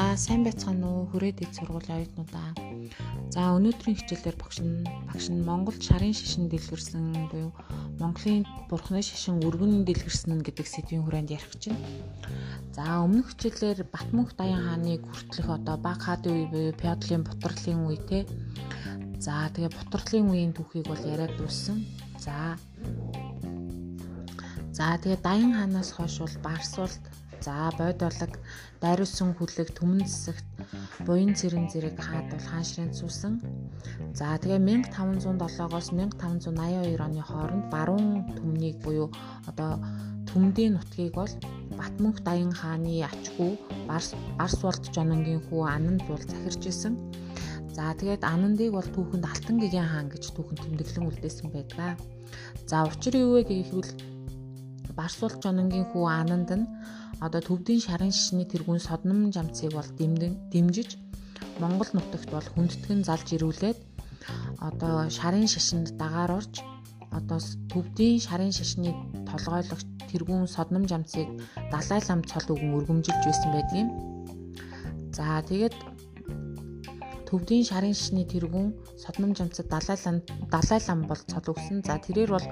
За сайн байцгаана уу хүрээд ид сургуулийн оюутнуудаа. За өнөөдрийн хичээлээр багш нь багш нь Монгол шарын шишин дэлгэрсэн буюу Монголын бурхны шишин өргөн дэлгэрсэн гэдэг сэдвийн хүрээнд ярих чинь. За өмнөх хичээлээр Батмөнх Даян хааныг хүртлэх одоо баг хаадын үе буюу Пёдлын бутарлын үе те. За тэгээ бутарлын үеийн түүхийг бол яриад дууссан. За За тэгээ Даян хаанаас хойш бол Барсуулт За бод болог дайруулсан хүлэг түмэн засагт буян цэрэн зэрэг хаад бол хаан ширээн суусан. За тэгээ 1507-оос 1582 оны хооронд баруун түмнийг буюу одоо түмдийн нутгийг бол Батмөнх Даян хааны ачгүй Барс Барсвалд Жононгийн хүү Ананд бол захирч исэн. За тэгээд Анандыг бол түүхэнд Алтан гэгийн хаан гэж түүхэн тэмдэглэн үлдээсэн байдаг. За учир юу вэ гэвэл Барсвалд Жононгийн хүү Ананд нь одоо төвдийн шарын шишний тэргүүн содном жамцыг бол дэмжиж Монгол нутагт бол хүндэтгэн залж ирүүлээд одоо шарын шишинд дагаар орж одоо төвдийн шарын шишний толгойлогч тэргүүн содном жамцыг далай лам цол өгөн өргөмжилж байсан байдгийн. За тэгээд төвдийн шарын шишний тэргүүн содном жамцад далай лам далай лам бол цол өгсөн. За тэрээр бол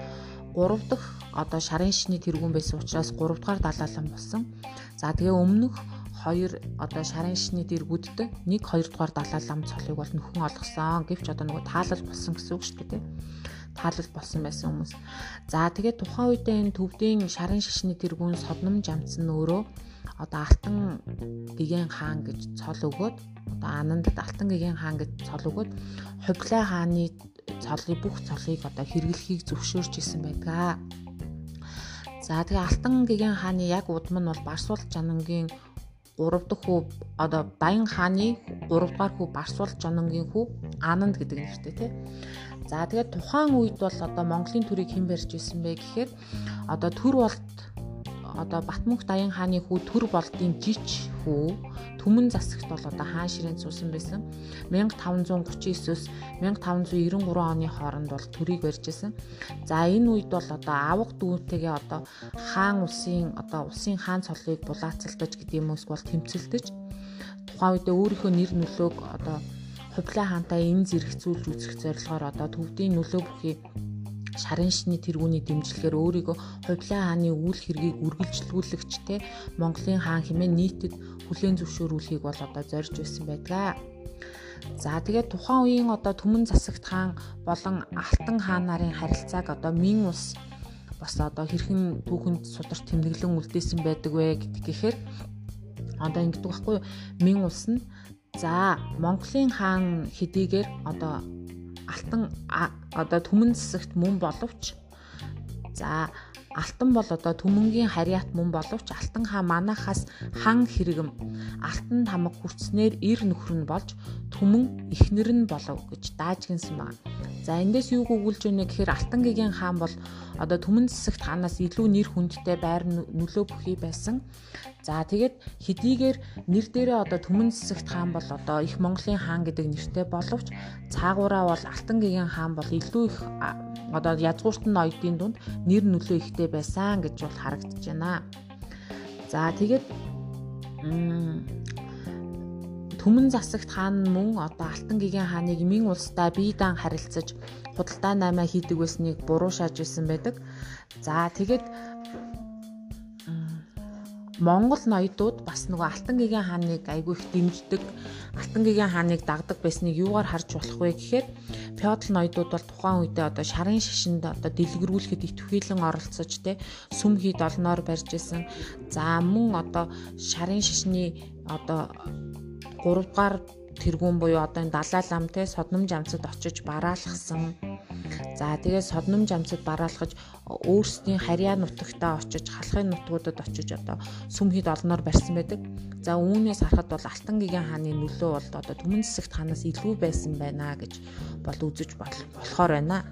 3 дахь одоо шарын шишний тэргүүн байсан учраас 3 дугаар далаалан болсон. За тэгээ өмнөх хоёр одоо шарын шишний тэргүүдтэй нэг 2 дугаар далаалам цолыг бол нөхөн олгосон. Гэвч одоо нөгөө таалал болсон гэсэн үг шүү дээ. Таалал болсон байсан хүмүүс. За тэгээ тухайн үедээ энэ төвдийн шарын шишний тэргүүн содном жамц нь өөрөө одоо алтан гэгэн хаан гэж цол өгөөд одоо анандад алтан гэгэн хаан гэж цол өгөөд хувлаа хааны цолыг бүх цолыг одоо хэрэглэхийг зөвшөөрч исэн байдаг. За тэгээ Алтан гэгэн хааны яг удам нь бол Барсуул Жанангийн 3 дахь хүү одоо Баян хааны 3 дугаар хүү Барсуул Жанангийн хүү Ананд гэдэг нэртэй тий. За тэгээд тухайн үед бол одоо Монголын төрийг хэн барьж исэн бэ гэхээр одоо төр болт одоо Батмөнх Даян хааны хүү төр болдын жиж хүү түмэн засагт бол одоо хаан ширээнд суусан байсан. 1539-өөс 1593 оны хооронд бол төрийг барьжсэн. За энэ үед бол одоо авах дүүтэйгээ одоо хаан улсын одоо улсын хаан цолыг булаацалдаж гэдэг юм бол тэмцэлдэж тухайн үедээ өөрийнхөө нэр нөлөөг одоо хувлаа хаантай энэ зэрэгцүүлж үзэх зорилгоор одоо төвдийн нөлөө бүхий шарын шний тэргүүний дэмжлэгээр өөрийгөө хувлаа хааны үйл хэргийг үргэлжлүүлэгчтэй Монголын хаан хэмээн нийтэд хүлээн зөвшөөрүүлэхийг бол одоо зорж байсан байдаг. За тэгээд тухайн үеийн одоо Түмэн засагт хаан болон Алтан хаан нарын харилцааг одоо Мин ус бас одоо хэрхэн түүхэнд сударч тэмдэглэн үлдээсэн байдаг вэ гэдэг гэхээр одоо ингэдэг байхгүй Мин ус нь за Монголын хаан хэдийгээр одоо алтан одоо түмэн засагт мөн боловч за алтан бол одоо түмэнгийн харьяат мөн боловч алтан хаа манахаас хан хэрэгэм алтан тамга хүртснээр ир нөхөр нь болж түмэн ихнэр нь болов гэж дааж гинсэн байна. За эндээс юу гуглж өгнө гэхээр алтан гэгийн хаан бол одоо түмэн засагт хаанаас илүү нэр хүндтэй байр нөлөө бүхий байсан. За тэгээд хэдийгээр нэр дээрээ одоо Түмэн Цэцэгт хаан бол одоо их Монголын хаан гэдэг нэртэй боловч цаагаараа бол Алтан гэгийн хаан бол илүү их одоо язгууртан ноёдын дунд нэр нөлөө ихтэй байсан гэж бол харагдаж байна. За тэгээд Түмэн засагт хаан мөн одоо Алтан гэгийн хааныг Мин улстай бие даан харилцаж худалдаа наймаа хийдэг байсныг буруу шааж исэн байдаг. За тэгээд Монгол ноёдууд бас нөгөө Алтан гэгийн хааныг айгүй их дэмждэг, Алтан гэгийн хааныг дагдаг байсныг юугаар харж болох вэ гэхээр феодал ноёдууд бол тухайн үедээ одоо шарын шишинд одоо дэлгэрүүлэхэд итвхийлэн оролцож те сүм хийд олноор барьж исэн. За мөн одоо шарын шишний одоо 3 дугаар тэргүүн буюу одоо энэ далай лам те содном жамцад очиж бараалхсан За тэгээд содном жамцад бараалхаж өөрсдийн харьяа нутагтаа очиж халахын нутгуудад очиж одоо сүм хід олноор барьсан байдаг. За үүнээс харахад бол Алтан гэгийн хааны нөлөө бол одоо Түмэн засагт ханаас илүү байсан байна гэж бол үзэж болохоор байна.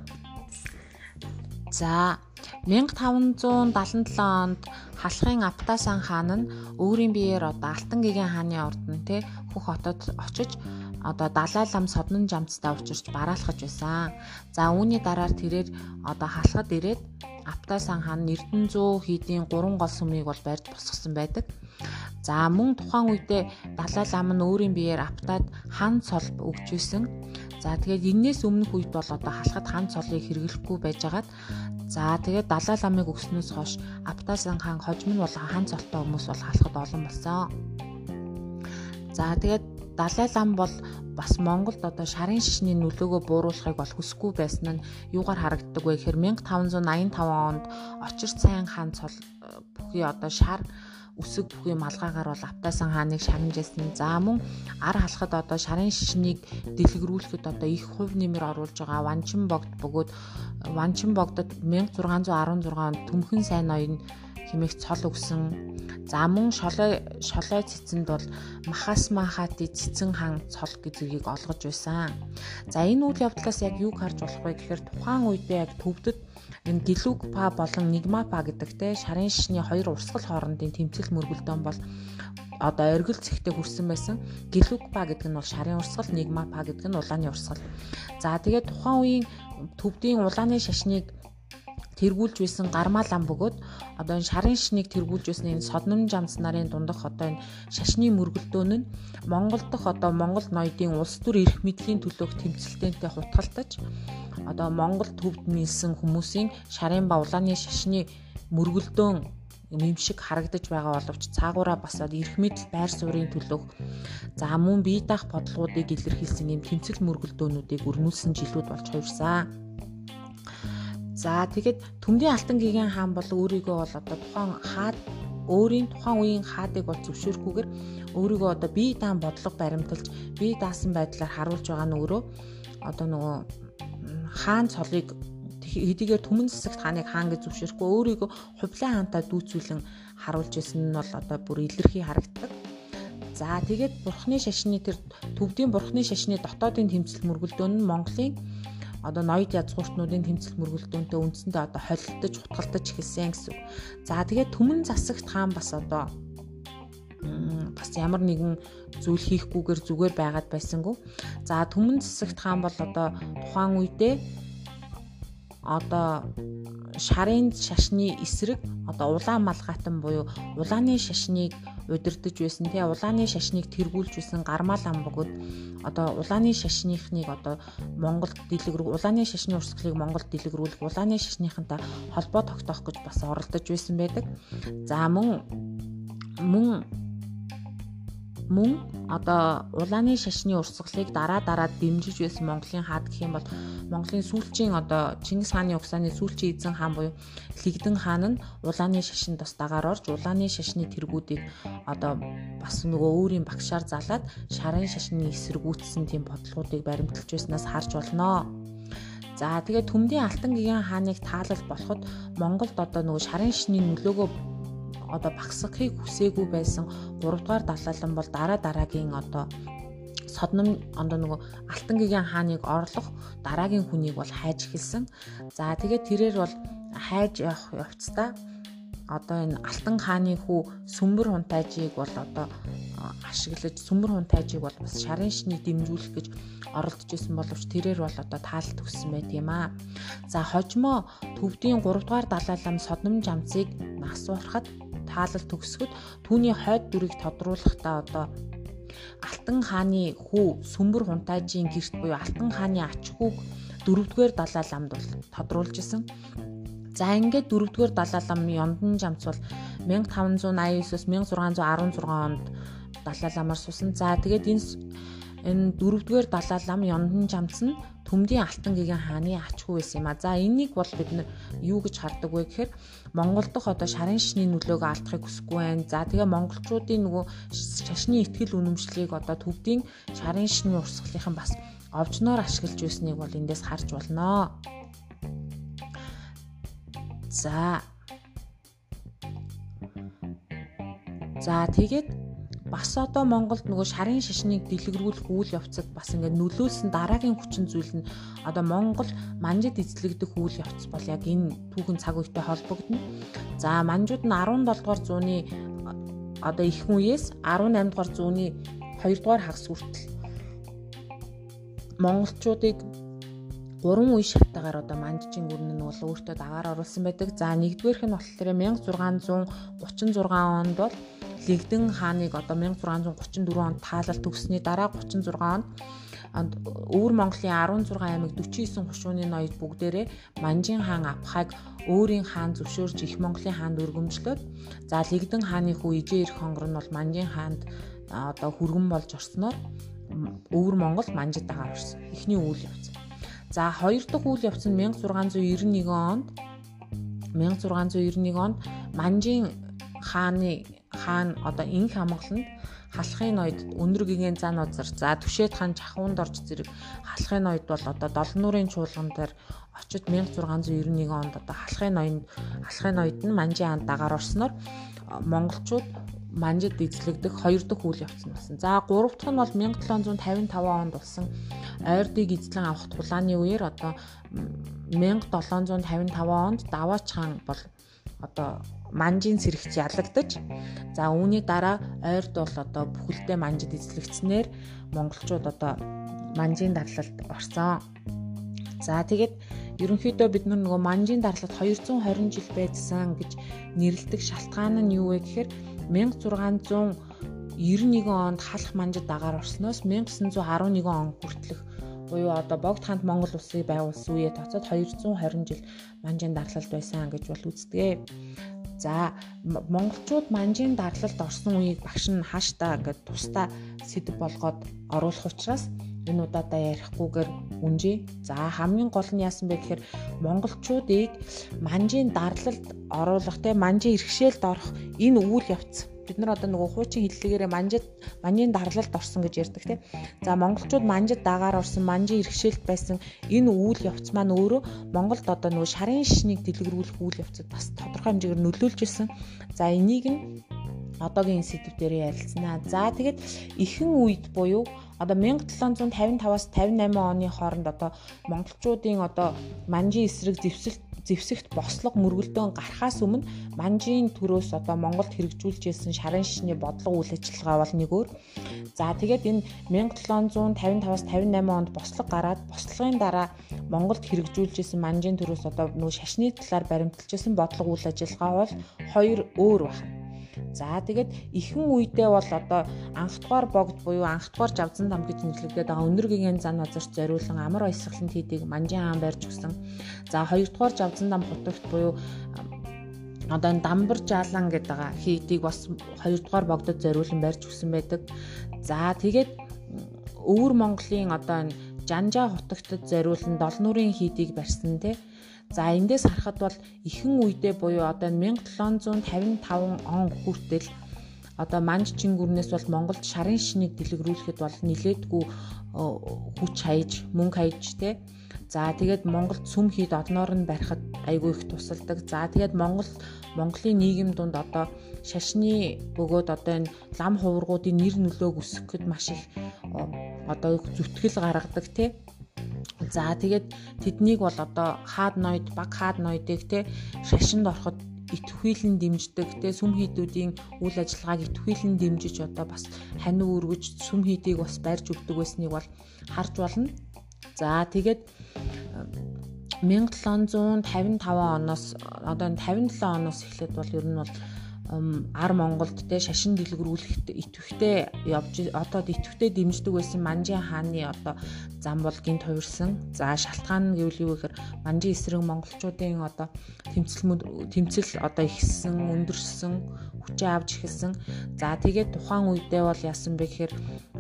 За 1577 онд халахын Аптасан хаан нь өөрийн биеэр одоо Алтан гэгийн хааны ордон те хөх хотод очиж одоо далай лам соднон жамцтай учирч бараалхаж байсан. За үүний дараар тэрээр одоо халахад ирээд Аптасан хаан Эрдэнэ 100 хийдийн 3 гол сүмийг бол барьж босгосон байдаг. За мөн тухайн үедээ Далай лам нь өөрийн биеэр автаад хан цол өгч байсан. За тэгээд энээс өмнөх үед бол одоо халахад хан цолыг хэрэглэхгүй байжгаад за тэгээд Далай ламыг өгснөөс хойш Аптасан хаан хожим нь бол хан цолтой хүмүүс бол халахад олон болсон. За тэгээд Далай лам бол бас Монголд одоо шарын шишний нөлөөгөө бууруулахыг бол хүсэхгүй байсан нь юугаар харагддаг вэ гэхээр 1585 онд очир цайн хаан цол бүхий одоо шар үсэг бүхий малгайгаар бол Автасан хааныг шарамжсэн. За мөн ар халахад одоо шарын шишнийг дэлгэрүүлэхэд одоо их хувь нэмэр оруулж байгаа Ванчин богд бөгөөд Ванчин богдод 1616 онд Төмхөн сайн ноён хэмээх цол өгсөн. За мөн шолой шолой цэцэнд бол Махас Махати цэцэн хаан цол гэдгийг олгож байсан. За энэ үйл явдлаас яг юу харж болох вэ гэхээр тухайн үедээ яг төвдөд энэ Гилүкпа болон Нигмапа гэдэг те шарын шишний хоёр урсгал хоорондын тэмцэл мөргөлдөөн бол одоо оргил цэгтээ хүрсэн байсан. Гилүкпа гэдэг нь бол шарын урсгал, Нигмапа гэдэг нь улааны урсгал. За тэгээд тухайн үеийн төвдийн улааны шашныг тэргүүлж байсан гармаа лам бөгөөд одоо энэ шарын шишнийг тэргүүлж байсан энэ содном жамс нарын дундах одоо энэ шашны мөргөлдөөн нь Монгол дахь одоо Монгол ноёдын улс төр эрх мэдлийн төлөөх тэмцэлтэнтэй хутгалтаж одоо Монгол төвд нийлсэн хүмүүсийн шарын ба улааны шашны мөргөлдөөн юм шиг харагдаж байгаа боловч цаагаараа басаад эрх мэдэл байр суурийн төлөөх за мөн бие даах бодлогуудыг илэрхийлсэн юм тэмцэл мөргөлдөөнүүдийг өрнүүлсэн жилүүд болж хувирсан. За тэгэд Төмдийн Алтан гигийн хаан бол өөрийгөө бол одоо тухайн хаад өөрийн тухайн үеийн хаадыг бол зөвшөөрөхгүйгээр өөрийгөө одоо бие даан бодлого баримталж бие даасан байдлаар харуулж байгаа нь өөрөө одоо нөгөө хаан цолыг хэдийгээр түмэн засагт хааныг хаан гэж зөвшөөрөхгүй өөрийгөө хувлаа хаантаа дүүцүүлэн харуулж исэн нь бол одоо бүр илэрхий харагддаг. За тэгээд бурхны шашны тэр төвдийн бурхны шашны дотоодын тэмцэл мөргөлдөөн нь Монголын одоо ноёд язгууртнуудын тэмцэл мөргөлдөөнтэй үндсэндээ одоо холилдож утгалтаж эхэлсэн гэсэн. За тэгээд түмэн засагт хаан бас одоо бас ямар нэгэн зүйл хийхгүйгээр зүгээр байгаад байсангүй. За түмэн засагт хаан бол одоо тухайн үедээ одоо шарын шашны эсрэг одоо улаан малгайтан буюу улааны шашныг удирдах байсан тий улааны шашныг тэргүүлж байсан гармал ам бөгөөд одоо улааны шашныхныг одоо Монголд дэлгэрүү улааны шашны урсгалыг Монголд дэлгэрүүлэх улааны шашныхантай холбоо тогтоох гэж бас оролдож байсан байдаг. За мөн мөн мөн одоо улааны шашны урсгалыг дараа дараа дэмжиж байсан Монголын хаад гэх юм бол Монголын сүүлчийн одоо Чингис хааны угсааны сүүлчийн эзэн хаан буюу Лэгдэн хаан нь улааны шашинд бас дагаар орж улааны шашны тэргүүдийг одоо бас нөгөө өөрийн багшаар залаад шарын шашны эсэргүүцсэн тийм бодлогуудыг баримталж байснаас харж болно. За тэгээд Төмдийн Алтан гигийн хааныг таалал болоход Монголд одоо нөгөө шарын шашны нөлөөгөө одоо багсахыг хүсээгүй байсан 3 дугаар далаалан бол дараа дараагийн одоо содном ондоо нөгөө алтан гэгийн хааныг орлох дараагийн хүнийг бол хайж эхэлсэн. За тэгээд тэрээр бол хайж явах явцдаа одоо энэ алтан хааны хүү сүмбэр хунтайжийг бол одоо ашиглаж сүмбэр хунтайжийг бол бас шарын шний дэмжүүлэх гэж оролдож исэн боловч тэрээр бол одоо таалт төгссөн байт юм аа. За хожимо төвдийн 3 дугаар далайлам содном жамцыг насуурахад таалал төгсгөд түүний хойд дүрийг тодруулахдаа одоо Алтан хааны хүү Сүмбэр хунтайжийн герт буюу Алтан хааны ач хүүг дөрөвдүгээр далай ламд бол тодруулж исэн. За ингээд дөрөвдүгээр далай лам Ёндан жамц бол 1589-с 1616 онд далай ламаар сусан. За тэгээд энэ энэ дөрөвдүгээр далай лам Ёндан жамц нь Төмдийн Алтан гэгийн хааны ачгүй байсан юм а. За энийг бол бид юу гэж хардаг вэ гэхээр Монгол дахь одоо шарын шишний нөлөөгөө алдахыг хүсэхгүй байна. За тэгээ монголчуудын нөгөө шашны ихтгэл үнэмшлийг одоо төвдийн шарын шишний урсгалынхан бас овжноор ашиглаж байсныг бол эндээс харж болно. За. За тэгээд бас одоо Монголд нөгөө шарын шашныг дэлгэрүүлэх үйл явцад бас ингээд нөлөөлсөн дараагийн хүчин зүйл нь одоо Монгол манжид эзлэгдэх үйл явц бол яг энэ түүхэн цаг үетэй холбогдно. За манжууд нь 17 дугаар зууны одоо их үеэс 18 дугаар зууны 2 дугаар хагас хүртэл монголчуудыг гурван үе шатаагаар одоо манжижин гүрэн нь бол өөртөө дагаар оруулсан байдаг. За нэгдүгээрх нь болохоор 1636 онд бол Лигдэн хааныг одоо 1634 онд таалал төгссөний дараа 36 онд Өвөр Монголын 16 аймаг 49 хушууны ноёд бүгдээрээ Манжин хаан Апхаг өөрийн хаан зөвшөөрж их Монголын хаанд өргөмжлөөд за Лигдэн хааны хүү Ижээ ирэх хонгор нь бол Манжин хаанд одоо хүргэн болж орсноор Өвөр Монгол Манжид дагаар орсон. Эхний үйл явц. За хоёр дахь үйл явц нь 1691 онд 1691 онд Манжин хааны хаан одоо инх амгаланд халахын ноёд өндөр гэгээн зан озар за түшээд хаан чахуунд орж зэрэг халахын ноёд бол одоо долон нуурын чуулган дээр очиж 1691 онд одоо халахын ноёнд халахын ноёд нь манжин хаанд дагаар орсноор монголчууд манжид эзлэгдэх хоёр дахь үйл явц нь болсон. За гурав дахь нь бол 1755 онд болсон ойрдыг эзлэн авах тулааны үеэр одоо 1755 онд Даваач хаан бол одоо манжийн сэрэгч ялагдаж за үүний дараа ойрд бол одоо бүхэлдээ манжид эзлэгдснээр монголчууд одоо манжийн дарлалд орсон. За тэгээд ерөнхийдөө бид нөгөө манжийн дарлалд 220 жил байдсан гэж нэрлэдэг шалтгаан нь юу вэ гэхээр 1691 онд халах манжид дагаар орсноос 1911 он хүртэлх буюу одоо богд хаант Монгол улсыг байгуулсан үеэ тоцоод 220 жил манжийн дарлалд байсан гэж бол үздэг. За монголчууд манжийн дарлалд орсон үеийг багш нь хааштай ингээд тусдаа сэдв болгоод оруулах учраас энэ удаадаа ярихгүйгээр үнжээ. За хамгийн гол нь яасан бэ гэхээр монголчуудыг манжийн дарлалд оруулах те манжийн иргэшээлд орох энэ үйл явц бид нар одоо нөгөө хуучин хэллэгээрээ манжид манжийн дарлалд орсон гэж ярьдаг тийм. За монголчууд манжид дагаар орсон, манжийн иргэшээлт байсан энэ үйл явц маань өөрөө Монголд одоо нөгөө шарын шишнийг дэлгэрүүлэх үйл явцад бас тодорхой хэмжээгээр нөлөөлж ирсэн. За энийг нь одоогийн сэдв дээр ярилцсанаа. За тэгээд ихэнх үед буюу одоо 1755-аас 58 оны хооронд одоо монголчуудын одоо манжийн эсрэг зэвсэлт зэвсэгт бослого мөргөлдөөн гарахаас өмнө манжийн төрөөс одоо Монголд хэрэгжүүлжсэн шарын шишний бодлого үйл ажиллагаа бол нэг өөр. За тэгээд энэ 1755-аас 58 онд бослого гараад бослогын дараа Монголд хэрэгжүүлжсэн манжийн төрөөс одоо нөө шашны талаар баримталжсэн бодлого үйл ажиллагаа бол хоёр өөр байна. За тэгээд ихэнх үедээ бол одоо анхдугаар богд буюу анхдугаар жавзан дам гэж нэрлэгдээд байгаа өндөр гэгээн зан азарт зориулсан амар баясгалант хийдэг манжин хаан барьж өгсөн. За хоёрдугаар жавзан дам хотогт буюу одоо дамбар жаалан гэдэг байгаа хийдийг бас хоёрдугаар богдод зориулсан барьж өгсөн байдаг. За тэгээд өвөр Монголын одоо энэ Жанжаа хотогтод зориулсан долн нуурын хийдийг барьсан тий За эндээс харахад бол ихэнх үедээ буюу одоо 1755 он хүртэл одоо манж чингүрнээс бол Монголд шарын шинийг дэлгэрүүлэхэд бол нилээдгүй хүч хаяж мөнгө хаяж те За тэгээд Монголд сүм хийд одноор нь барихад айгүй их тусалдаг. За тэгээд Монгол Монголын нийгэм дунд одоо шашны бөгөөд одоо энэ лам хуврагуудын нэр нөлөөг өсгөхөд маш их одоо зүтгэл гаргадаг тий. За тэгээд тэднийг бол одоо хаад ноёд баг хаад ноёдыг те шашинд ороход итвхийлэн дэмждэг те сүм хийдүүдийн үйл ажиллагааг итвхийлэн дэмжиж одоо бас ханиу өргөж сүм хийдийг бас барьж өгдөг байсныг бол харж болно. За тэгээд 1755 оноос одоо 57 оноос эхлээд бол ер нь бол ар Монголд те шашин дэлгэрүүлэхэд итвэхтэй явж одоо итвэхтэй дэмждэг байсан Манжин хааны одоо зам бол гинт хувирсан. За шалтгаан нь гэвэл юу гэхээр Манжин эсрэг монголчуудын одоо тэмцэл тэмцэл одоо ихссэн, өндөрсөн, хүчээ авч эхэлсэн. За тэгээд тухайн үедээ бол яасан бэ гэхээр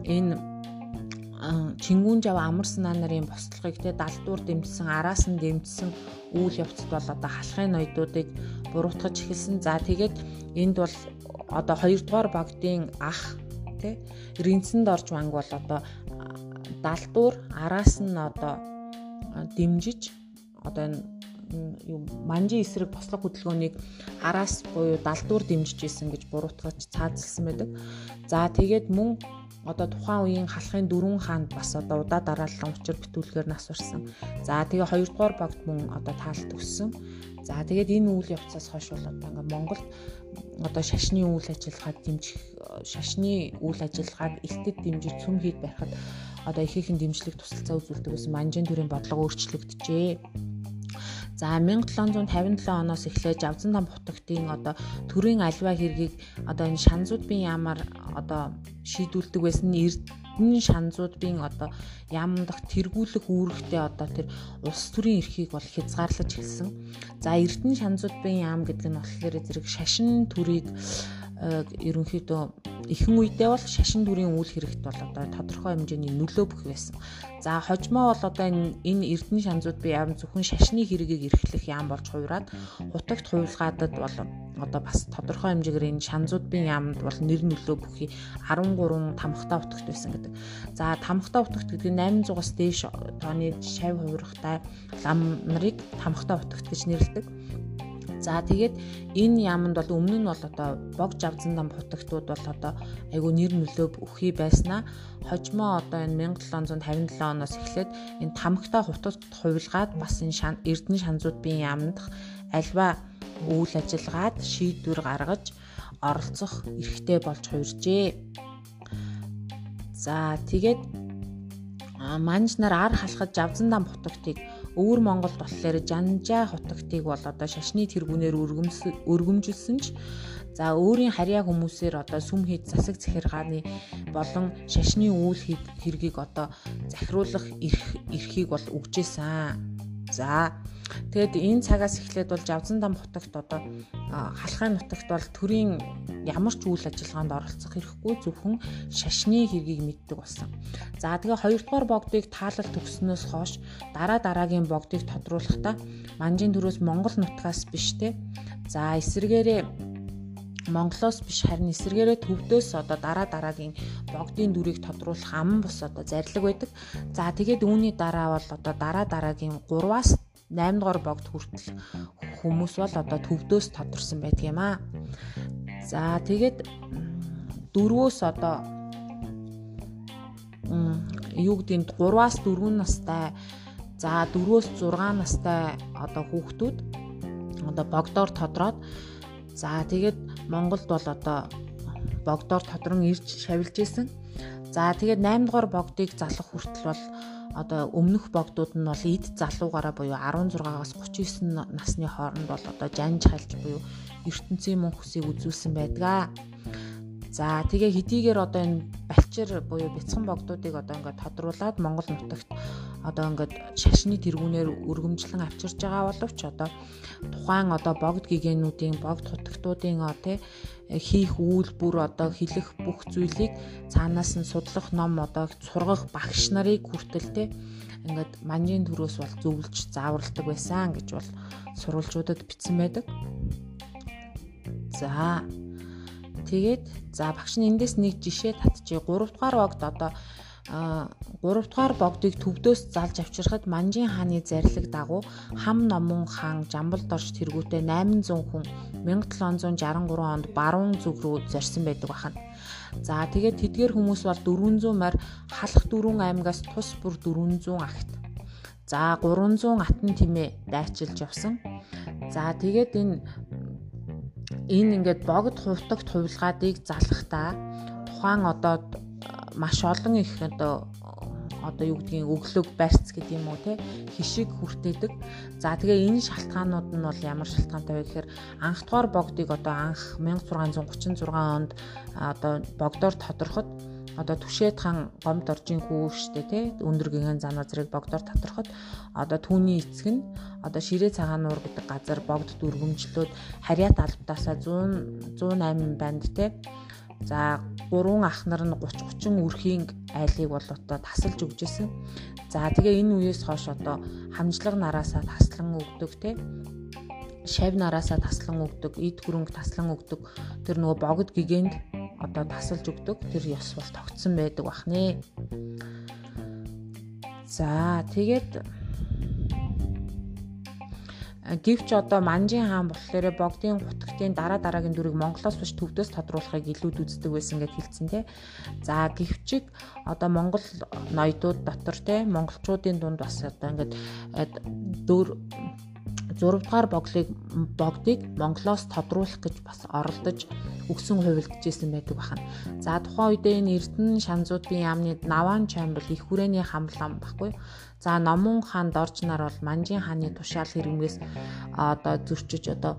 энэ чингүүн жав амар санаа нарын бослогыг те далдуур дэмжсэн, араас нь дэмжсэн үйл явцад бол одоо халахын ноёдуудыг буруутгаж эхэлсэн. За тэгээд энд бол одоо 2 дугаар богдын ах тий ринцэнд орж банг бол одоо далдуур араас нь одоо дэмжиж одоо энэ юу манжи эсрэг бослог хөдөлгөөнийг араас буюу далдуур дэмжиж исэн гэж буруутгаж цаазалсан байдаг. За тэгээд мөн одоо тухайн үеийн халахын дөрвөн хаанд бас одоо удаа дараалан учир битүүлгээр нас урсан. За тэгээ хоёрдугаар богд мөн одоо таалт өссөн. За тэгээд энэ үйл явцаас хойш бол одоо ингээм Монголд одоо шашны үйл ажиллагааг дэмжих шашны үйл ажиллагааг элтэд дэмжиж цөм хийд барихад одоо их ихэн дэмжлэг тусалцаа үзүүлдэг байсан манжин төрийн бодлого өөрчлөгдөжээ. За 1757 оноос эхлээд Жавзан там бутагтын одоо төрийн альва хэргийг одоо энэ шанзуудын яамаар одоо шийдүүлдэг байсан эрдэнэ шанзуудын одоо яамдах тэргүүлэх үүрэгтэй одоо тэр улс төрийн эрхийг бол хязгаарлаж эхэлсэн. За эрдэнэ шанзуудын яам гэдэг нь болохоор зэрэг шашин төрийг ерөнхийдөө ихэнх үедээ бол шашин дүрийн үйл хэрэгт бол одоо тодорхой хэмжээний нөлөө бүх байсан. За хожмоо бол одоо энэ энэ эрдэнэ шанзууд би яам зөвхөн шашны хэрэгийг эрхлэх яам болж хувираад хутагт хуйлгаадад бол одоо бас тодорхой хэмжээгээр энэ шанзуудын яамд бол нэр нөлөө бүхий 13 тамхтай утагт байсан гэдэг. За тамхтай утагт гэдэг нь 800-аас дээш тооны шавь хувирахтай лам нарыг тамхтай утагт гэж нэрлэдэг. За тэгээд энэ яамд бол өмнө нь бол одоо богж авзан дам бутагтууд бол одоо айгу нэр нөлөө өхий байснаа хожмоо одоо энэ 1757 оноос эхлээд энэ тамхтай хутагт хувилгаад бас энэ эрдэнэ шанзууд биеийн яамд альва үйл ажиллагаад шийдвэр гаргаж оролцох эрхтэй болж хувиржээ. За тэгээд манж нар ар халахад жавзан дан бутагтыг өвөр Монголд болохоор жанжаа хутагтыг бол одоо шашны тэргүүнээр өргөмжилсөн ч за өөрийн харьяа хүмүүсээр одоо сүм хийд засаг захиргааны болон шашны үйл хэргийг одоо захируулах эрх эрхийг бол өгчээсэн. За Тэгэд энэ цагаас эхлээд бол Жавзан дам хотогт одоо халахын нутагт бол төрийн ямар ч үйл ажиллагаанд оролцох хэрэггүй зөвхөн шашны хэргийг мэддэг болсон. За тэгээ хоёрдугаар богдыг таалал төгснөөс хойш дараа дараагийн богдыг тодруулахдаа манжийн төрөөс Монгол нутгаас биш те. За эсвэргээрээ Монголоос биш харин эсэргээрээ төвдөөс одоо дараа дараагийн богдын дүрийг тодруулах ам бус одоо зарлиг байдаг. За тэгээд үүний дараа бол одоо дараа дараагийн 3-аас 8 дугаар богд хүртэл хүмүүс бол одоо төвдөөс тодорсон байдаг юм аа. За тэгээд дөрвөөс одоо юу гэдэг нь 3-аас 4 настай за 4-өөс 6 настай одоо хүүхдүүд одоо богдоор тодроод за тэгээд Монголд бол одоо богдоор тодрон ирж шавилж исэн. За тэгээд 8 дугаар богдыг залах хүртэл бол одоо өмнөх богдууд нь бол эд залуугаараа буюу 16-аас 39 насны хооронд бол одоо жанж хальж буюу ертөнцийн мөн хүсийг үзүүлсэн байдаг. За тэгээ хэдийгээр одоо энэ балчир буюу бяцхан богдуудыг одоо ингээд тодруулаад Монгол нутагт одоо ингээд шашны тэргүүнээр өргөмжлөн авчирж байгаа боловч одоо тухайн одоо богд гигэнүүдийн богд хутагтуудын тий хийх үйлбэр одоо хэлэх бүх зүйлийг цаанаас нь судлах ном одоо сургах багш нарыг хүртэл те ингээд манжийн төрөөс бол зөвлөж зааварладаг байсан гэж бол сурвалжуудад бичсэн байдаг. За тэгээд за багш нь эндээс нэг жишээ татчихъя. 3 дугаар багт одоо 3 дугаар богдыг төвдөөс залж авчирхад Манжин хааны зарлиг дагуу хам номон хаан Жамбалд орж тэргүүтээ 800 хүн 1763 онд баруун зүг рүү зорьсон байдаг бахан. За тэгээд тэдгээр хүмүүс бол 400 мар халах дөрвөн аймагаас тус бүр 400 агт. За 300 атан тимээ дайчилж явсан. За тэгээд энэ энэ ингээд богд хувтагт хувилгаадыг залахдаа тухайн одоо маш олон их одоо одоо юу гэдгийг өглөг барьц гэдэг юм уу те хишиг хүртээдэг. За тэгээ энэ шалтгаанууд нь бол ямар шалтгаантай вэ гэхээр анх дугаар богдыг одоо анх 1636 онд одоо богдоор тодорход одоо Түшээд хаан гомд оржийн хүү штэ тий өндөр гигэн зан азрыг богдоор татрахад одоо түүний эцэг нь одоо ширээ цагаан нуур гэдэг газар богд дүргэмжлүүд харьяат албатаасаа 100 108 банд тий За гурван ах нар нь 30 30 үрхийн айлыг бол одоо тасалж өгч исэн. За тэгээ энэ үеэс хойш одоо хамжлаг нараасаа таслан өгдөг те шав нараасаа таслан өгдөг, эд хөрөнгө таслан өгдөг. Тэр нөгөө богд гэгэнд одоо тасалж өгдөг. Тэр ёс бол тогтсон байдаг бахнэ. За тэгээд Гэвч одоо Манжин хаан болохоор богдын гутгтын дараа дараагийн дүрийг Монголоос биш төвдөөс тодруулахыг илүүд үздэг байсан гэж хэлсэн тий. За гэвчиг одоо Монгол ноёдууд дотор тий монголчуудын дунд бас одоо ингээд дөр 6 дугаар боглыг богдыг Монголоос тодруулах гэж бас оролдож өгсөн хувилдажсэн байдаг бахан. За тухайн үедээ энэ Эрдэнэ шанзуудын яамны Наван чамбал их хүрээний хамлам баггүй. За Номон хаан дорж нар бол Манжин хааны тушаал хэрэмгээс одоо зөрчиж одоо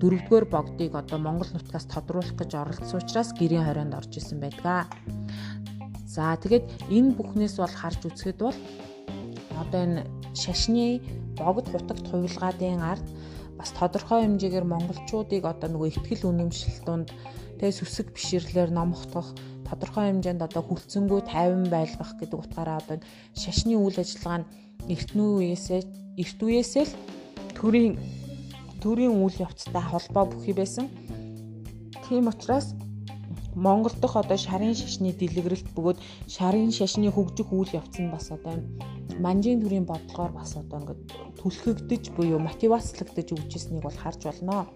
дөрөвдүгээр богдыг одоо Монгол нутгаас тодруулах гэж оролдсон учраас гэрийн хорионд орж исэн байдаг. За тэгээд энэ бүхнээс бол харж үзэхэд бол одоо энэ шашны богд хутагт хувилгаадын ард бас тодорхой хэмжээгээр монголчуудыг одоо нөгөө ихтгэл үнэмшил донд тэгээ сүсэг биширлэр номхотгох тодорхой хэмжээнд одоо хүлцэнгүй тайван байлгах гэдэг утгаараа одоо шашны үйл ажиллагаа нь эртнүү үеэсээ эрт үеэсээ л төрийн төрийн үйл явцтай холбоо бүхий байсан. Тийм учраас Монгол дахь одоо шарын шашны дэлгэрэлт бөгөөд шарын шашны хөгжих үйл явц нь бас одоо манжийн төрийн бодлогоор бас одоо ингээд түлхэгдэж буюу мотивацлагдаж өгчсэнийг бол харж болно.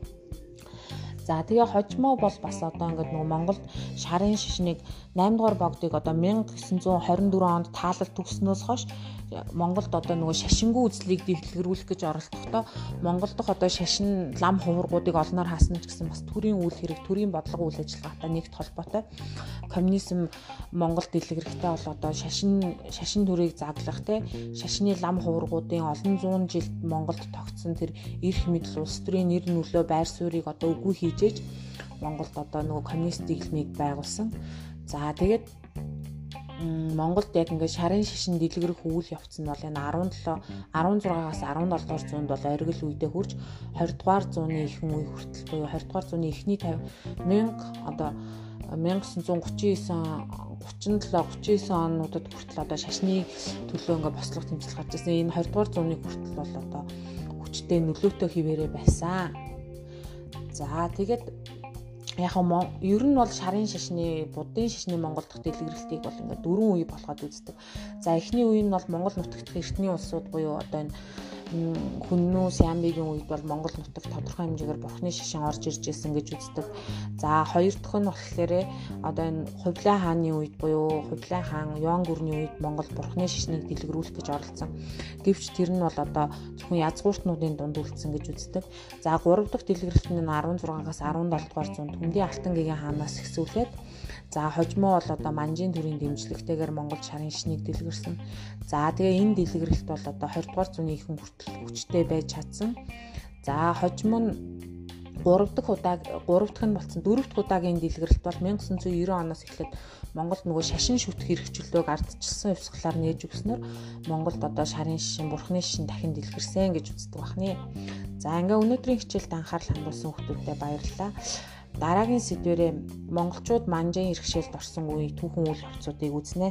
За тэгээ хожмоо бол бас одоо ингээд нөгөө Монголд шарын шишнийг 8 дугаар богдыг одоо 1924 онд таалал төгснөөс хойш Монголд одоо нөгөө шашингүй үзлийг дэлгэрүүлэх гэж оролдохдоо Монгол дахь одоо шашин лам хуврагуудыг олноор хаасна ч гэсэн бас төрийн үйл хэрэг, төрийн бодлого үйл ажиллагаатай нэгт холбоотой. Коммунизм Монгол дэлгэрхтэй бол одоо шашин шашин төрийг заглах те шашны лам хуврагуудын олон зуун жилд Монголд тогтсон тэр эрх мэдэл улс төрийн нэр нөлөө байр суурийг одоо үгүй хийжээж Монголд одоо нөгөө коммунист дэглэмийг байгуулсан. За тэгээд Монголд яг ингээд шарын шишин дэлгэрэх үйл явц нь бол энэ 17 16-аас 17 дугаар зуунд бол оргил үедээ хурж 20 дугаар зууны ихэнх үе хүртэл буюу 20 дугаар зууны эхний 50 мянга одоо 1939 37 39 онуудад хүртэл одоо шашны төлөө ингээд бослого тэмцэл гарч ирсэн. Энэ 20 дугаар зууны хүртэл бол одоо хүчтэй нөлөөтэй хിവэрэ байсан. За тэгээд яг нь ер нь бол шарын шашны будын шашны Монгол дахь дэлгэрэлтийг бол ингээд дөрвөн үе болгоод үздэг. За эхний үе нь бол Монгол нутагт эртний улсууд буюу одоо энэ хүннүү Сиамбигийн үед бол Монгол нутагт тодорхой хэмжээгээр бурхны шашин орж ирж байсан гэж үздэг. За хоёр дахь нь болохоор одоо энэ Хувлаа хааны үед буюу Хувлаа хаан Юан гүрний үед Монгол бурхны шашныг дэлгэрүүлэх гэж оролцсон. Гэвч тэр нь бол одоо зөвхөн язгууртнуудын дунд үлдсэн гэж үздэг. За гурав дахь дэлгэрэлт нь 16-аас 17 дугаар зуунд Хөндийн Алтан гэгийн хаанаас ихсүүлээд За хожмоо бол одоо манжийн төрийн дэмжлэгтэйгээр Монгол шарын шнийг дэлгэрсэн. За тэгээ энэ дэлгэрэлт бол одоо 20 дугаар зууны ихэнх хүртэл хүчтэй байж чадсан. За хожмоо нь 3 дахь удаа 3 дахь нь болсон 4 дахь удаагийн дэлгэрэлт бол 1990 оноос эхлээд Монголд нөгөө шашин шүтэх хэрэгчлөөг ардчилсан явсгалаар нээж өгснөөр Монголд одоо шарын шишин, бурхны шишин дахин дэлгэрсэн гэж үздэг бахны. За ингээ өнөөдрийн хичээлд анхаарал хандуулсан хүмүүстээ баярлалаа. Дараагийн сэдвэрээ монголчууд манжийн хэрэгшээлд орсон үеийн түүхэн үйл явцуудыг үзнэ.